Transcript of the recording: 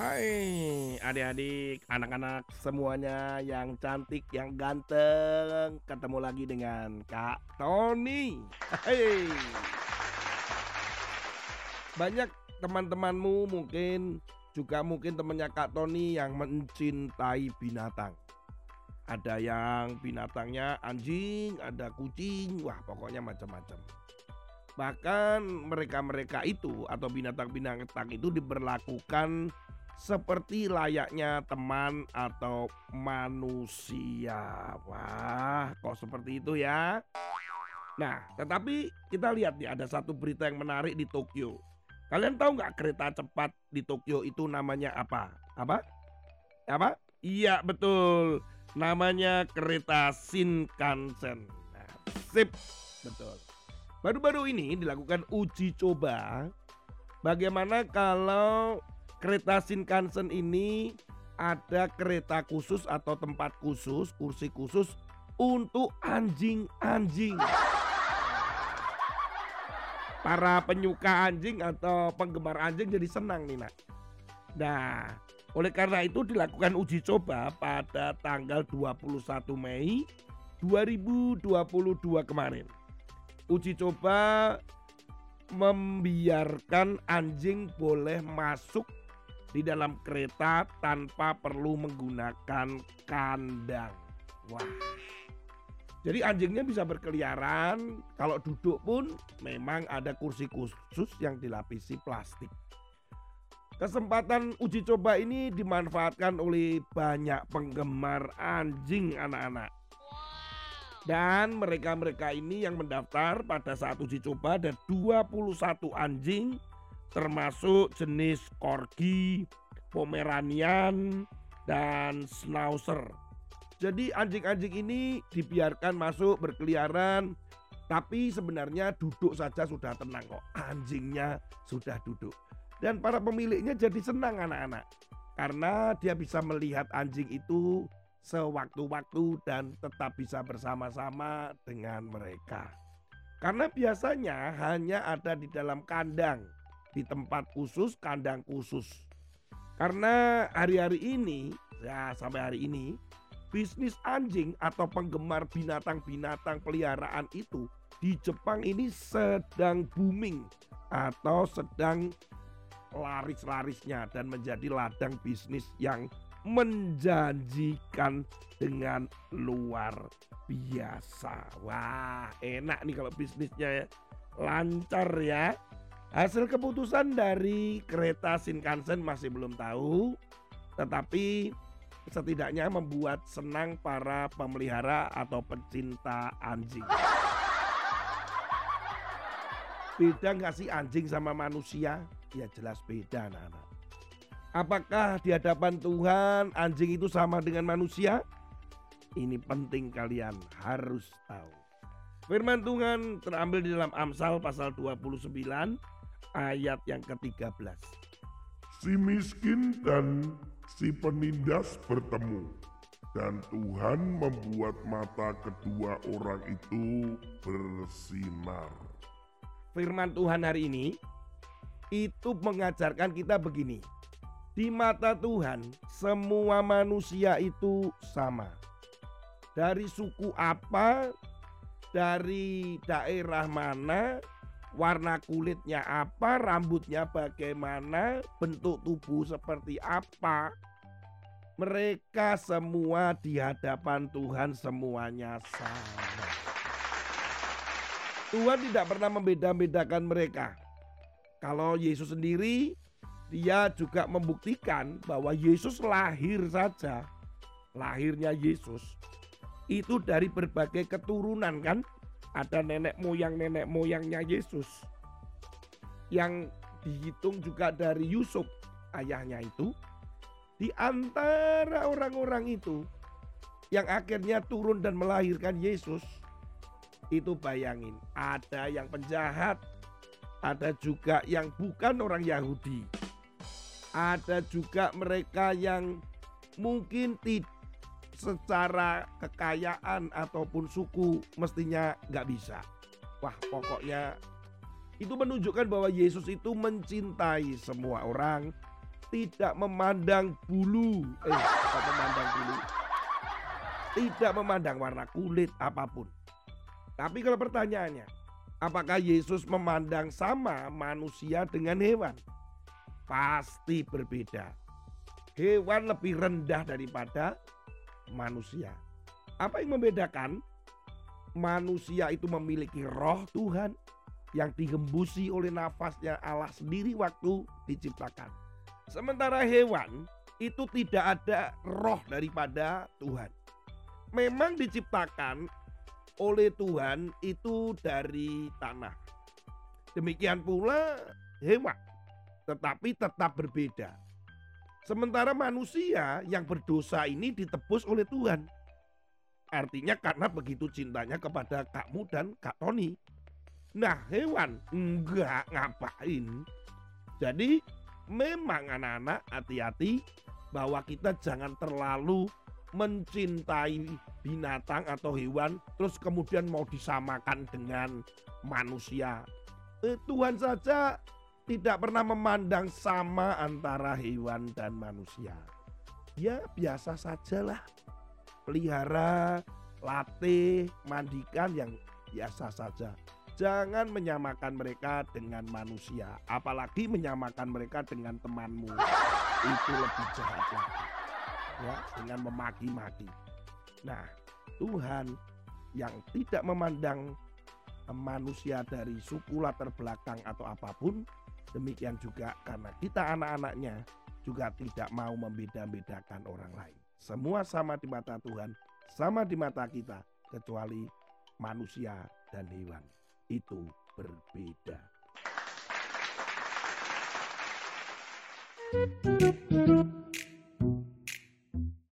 Hai adik-adik, anak-anak semuanya yang cantik, yang ganteng. Ketemu lagi dengan Kak Tony. Hai. Banyak teman-temanmu mungkin juga mungkin temannya Kak Tony yang mencintai binatang. Ada yang binatangnya anjing, ada kucing, wah pokoknya macam-macam. Bahkan mereka-mereka itu atau binatang-binatang itu diberlakukan seperti layaknya teman atau manusia. Wah, kok seperti itu ya? Nah, tetapi kita lihat nih ada satu berita yang menarik di Tokyo. Kalian tahu nggak kereta cepat di Tokyo itu namanya apa? Apa? Apa? Iya betul. Namanya kereta Shinkansen. Nah, sip, betul. Baru-baru ini dilakukan uji coba bagaimana kalau kereta Shinkansen ini ada kereta khusus atau tempat khusus, kursi khusus untuk anjing-anjing. Para penyuka anjing atau penggemar anjing jadi senang nih nak. Nah, oleh karena itu dilakukan uji coba pada tanggal 21 Mei 2022 kemarin uji coba membiarkan anjing boleh masuk di dalam kereta tanpa perlu menggunakan kandang. Wah. Jadi anjingnya bisa berkeliaran, kalau duduk pun memang ada kursi khusus yang dilapisi plastik. Kesempatan uji coba ini dimanfaatkan oleh banyak penggemar anjing anak-anak. Dan mereka-mereka ini yang mendaftar pada saat uji coba ada 21 anjing termasuk jenis Corgi, Pomeranian, dan Schnauzer. Jadi anjing-anjing ini dibiarkan masuk berkeliaran tapi sebenarnya duduk saja sudah tenang kok. Anjingnya sudah duduk. Dan para pemiliknya jadi senang anak-anak. Karena dia bisa melihat anjing itu sewaktu-waktu dan tetap bisa bersama-sama dengan mereka. Karena biasanya hanya ada di dalam kandang, di tempat khusus, kandang khusus. Karena hari-hari ini, ya sampai hari ini, bisnis anjing atau penggemar binatang-binatang peliharaan itu di Jepang ini sedang booming atau sedang laris-larisnya dan menjadi ladang bisnis yang menjanjikan dengan luar biasa. Wah, enak nih kalau bisnisnya ya. Lancar ya. Hasil keputusan dari kereta Shinkansen masih belum tahu, tetapi setidaknya membuat senang para pemelihara atau pecinta anjing. Beda nggak sih anjing sama manusia? Ya jelas beda anak-anak. Apakah di hadapan Tuhan anjing itu sama dengan manusia? Ini penting kalian harus tahu. Firman Tuhan terambil di dalam Amsal pasal 29 ayat yang ke-13. Si miskin dan si penindas bertemu dan Tuhan membuat mata kedua orang itu bersinar. Firman Tuhan hari ini itu mengajarkan kita begini. Di mata Tuhan, semua manusia itu sama. Dari suku apa, dari daerah mana, warna kulitnya apa, rambutnya bagaimana, bentuk tubuh seperti apa. Mereka semua di hadapan Tuhan semuanya sama. Tuhan tidak pernah membeda-bedakan mereka. Kalau Yesus sendiri dia juga membuktikan bahwa Yesus lahir saja. Lahirnya Yesus itu dari berbagai keturunan kan. Ada nenek moyang nenek moyangnya Yesus. Yang dihitung juga dari Yusuf ayahnya itu. Di antara orang-orang itu yang akhirnya turun dan melahirkan Yesus. Itu bayangin, ada yang penjahat, ada juga yang bukan orang Yahudi ada juga mereka yang mungkin tidak secara kekayaan ataupun suku mestinya nggak bisa. Wah pokoknya itu menunjukkan bahwa Yesus itu mencintai semua orang tidak memandang bulu, eh, tidak memandang bulu, tidak memandang warna kulit apa pun. Tapi kalau pertanyaannya, apakah Yesus memandang sama manusia dengan hewan? Pasti berbeda. Hewan lebih rendah daripada manusia. Apa yang membedakan? Manusia itu memiliki roh Tuhan yang dihembusi oleh nafasnya Allah sendiri waktu diciptakan. Sementara hewan itu tidak ada roh daripada Tuhan. Memang diciptakan oleh Tuhan itu dari tanah. Demikian pula hewan, tetapi tetap berbeda. Sementara manusia yang berdosa ini ditebus oleh Tuhan. Artinya karena begitu cintanya kepada Kakmu dan Kak Tony. Nah hewan enggak ngapain. Jadi memang anak-anak hati-hati bahwa kita jangan terlalu mencintai binatang atau hewan terus kemudian mau disamakan dengan manusia. Eh, Tuhan saja tidak pernah memandang sama antara hewan dan manusia. Ya biasa sajalah. Pelihara, latih, mandikan yang biasa saja. Jangan menyamakan mereka dengan manusia, apalagi menyamakan mereka dengan temanmu. Itu lebih jahat lagi. Ya, dengan memaki-maki. Nah, Tuhan yang tidak memandang manusia dari suku latar belakang atau apa pun, demikian juga karena kita anak-anaknya juga tidak mau membeda-bedakan orang lain. Semua sama di mata Tuhan, sama di mata kita, kecuali manusia dan hewan itu berbeda.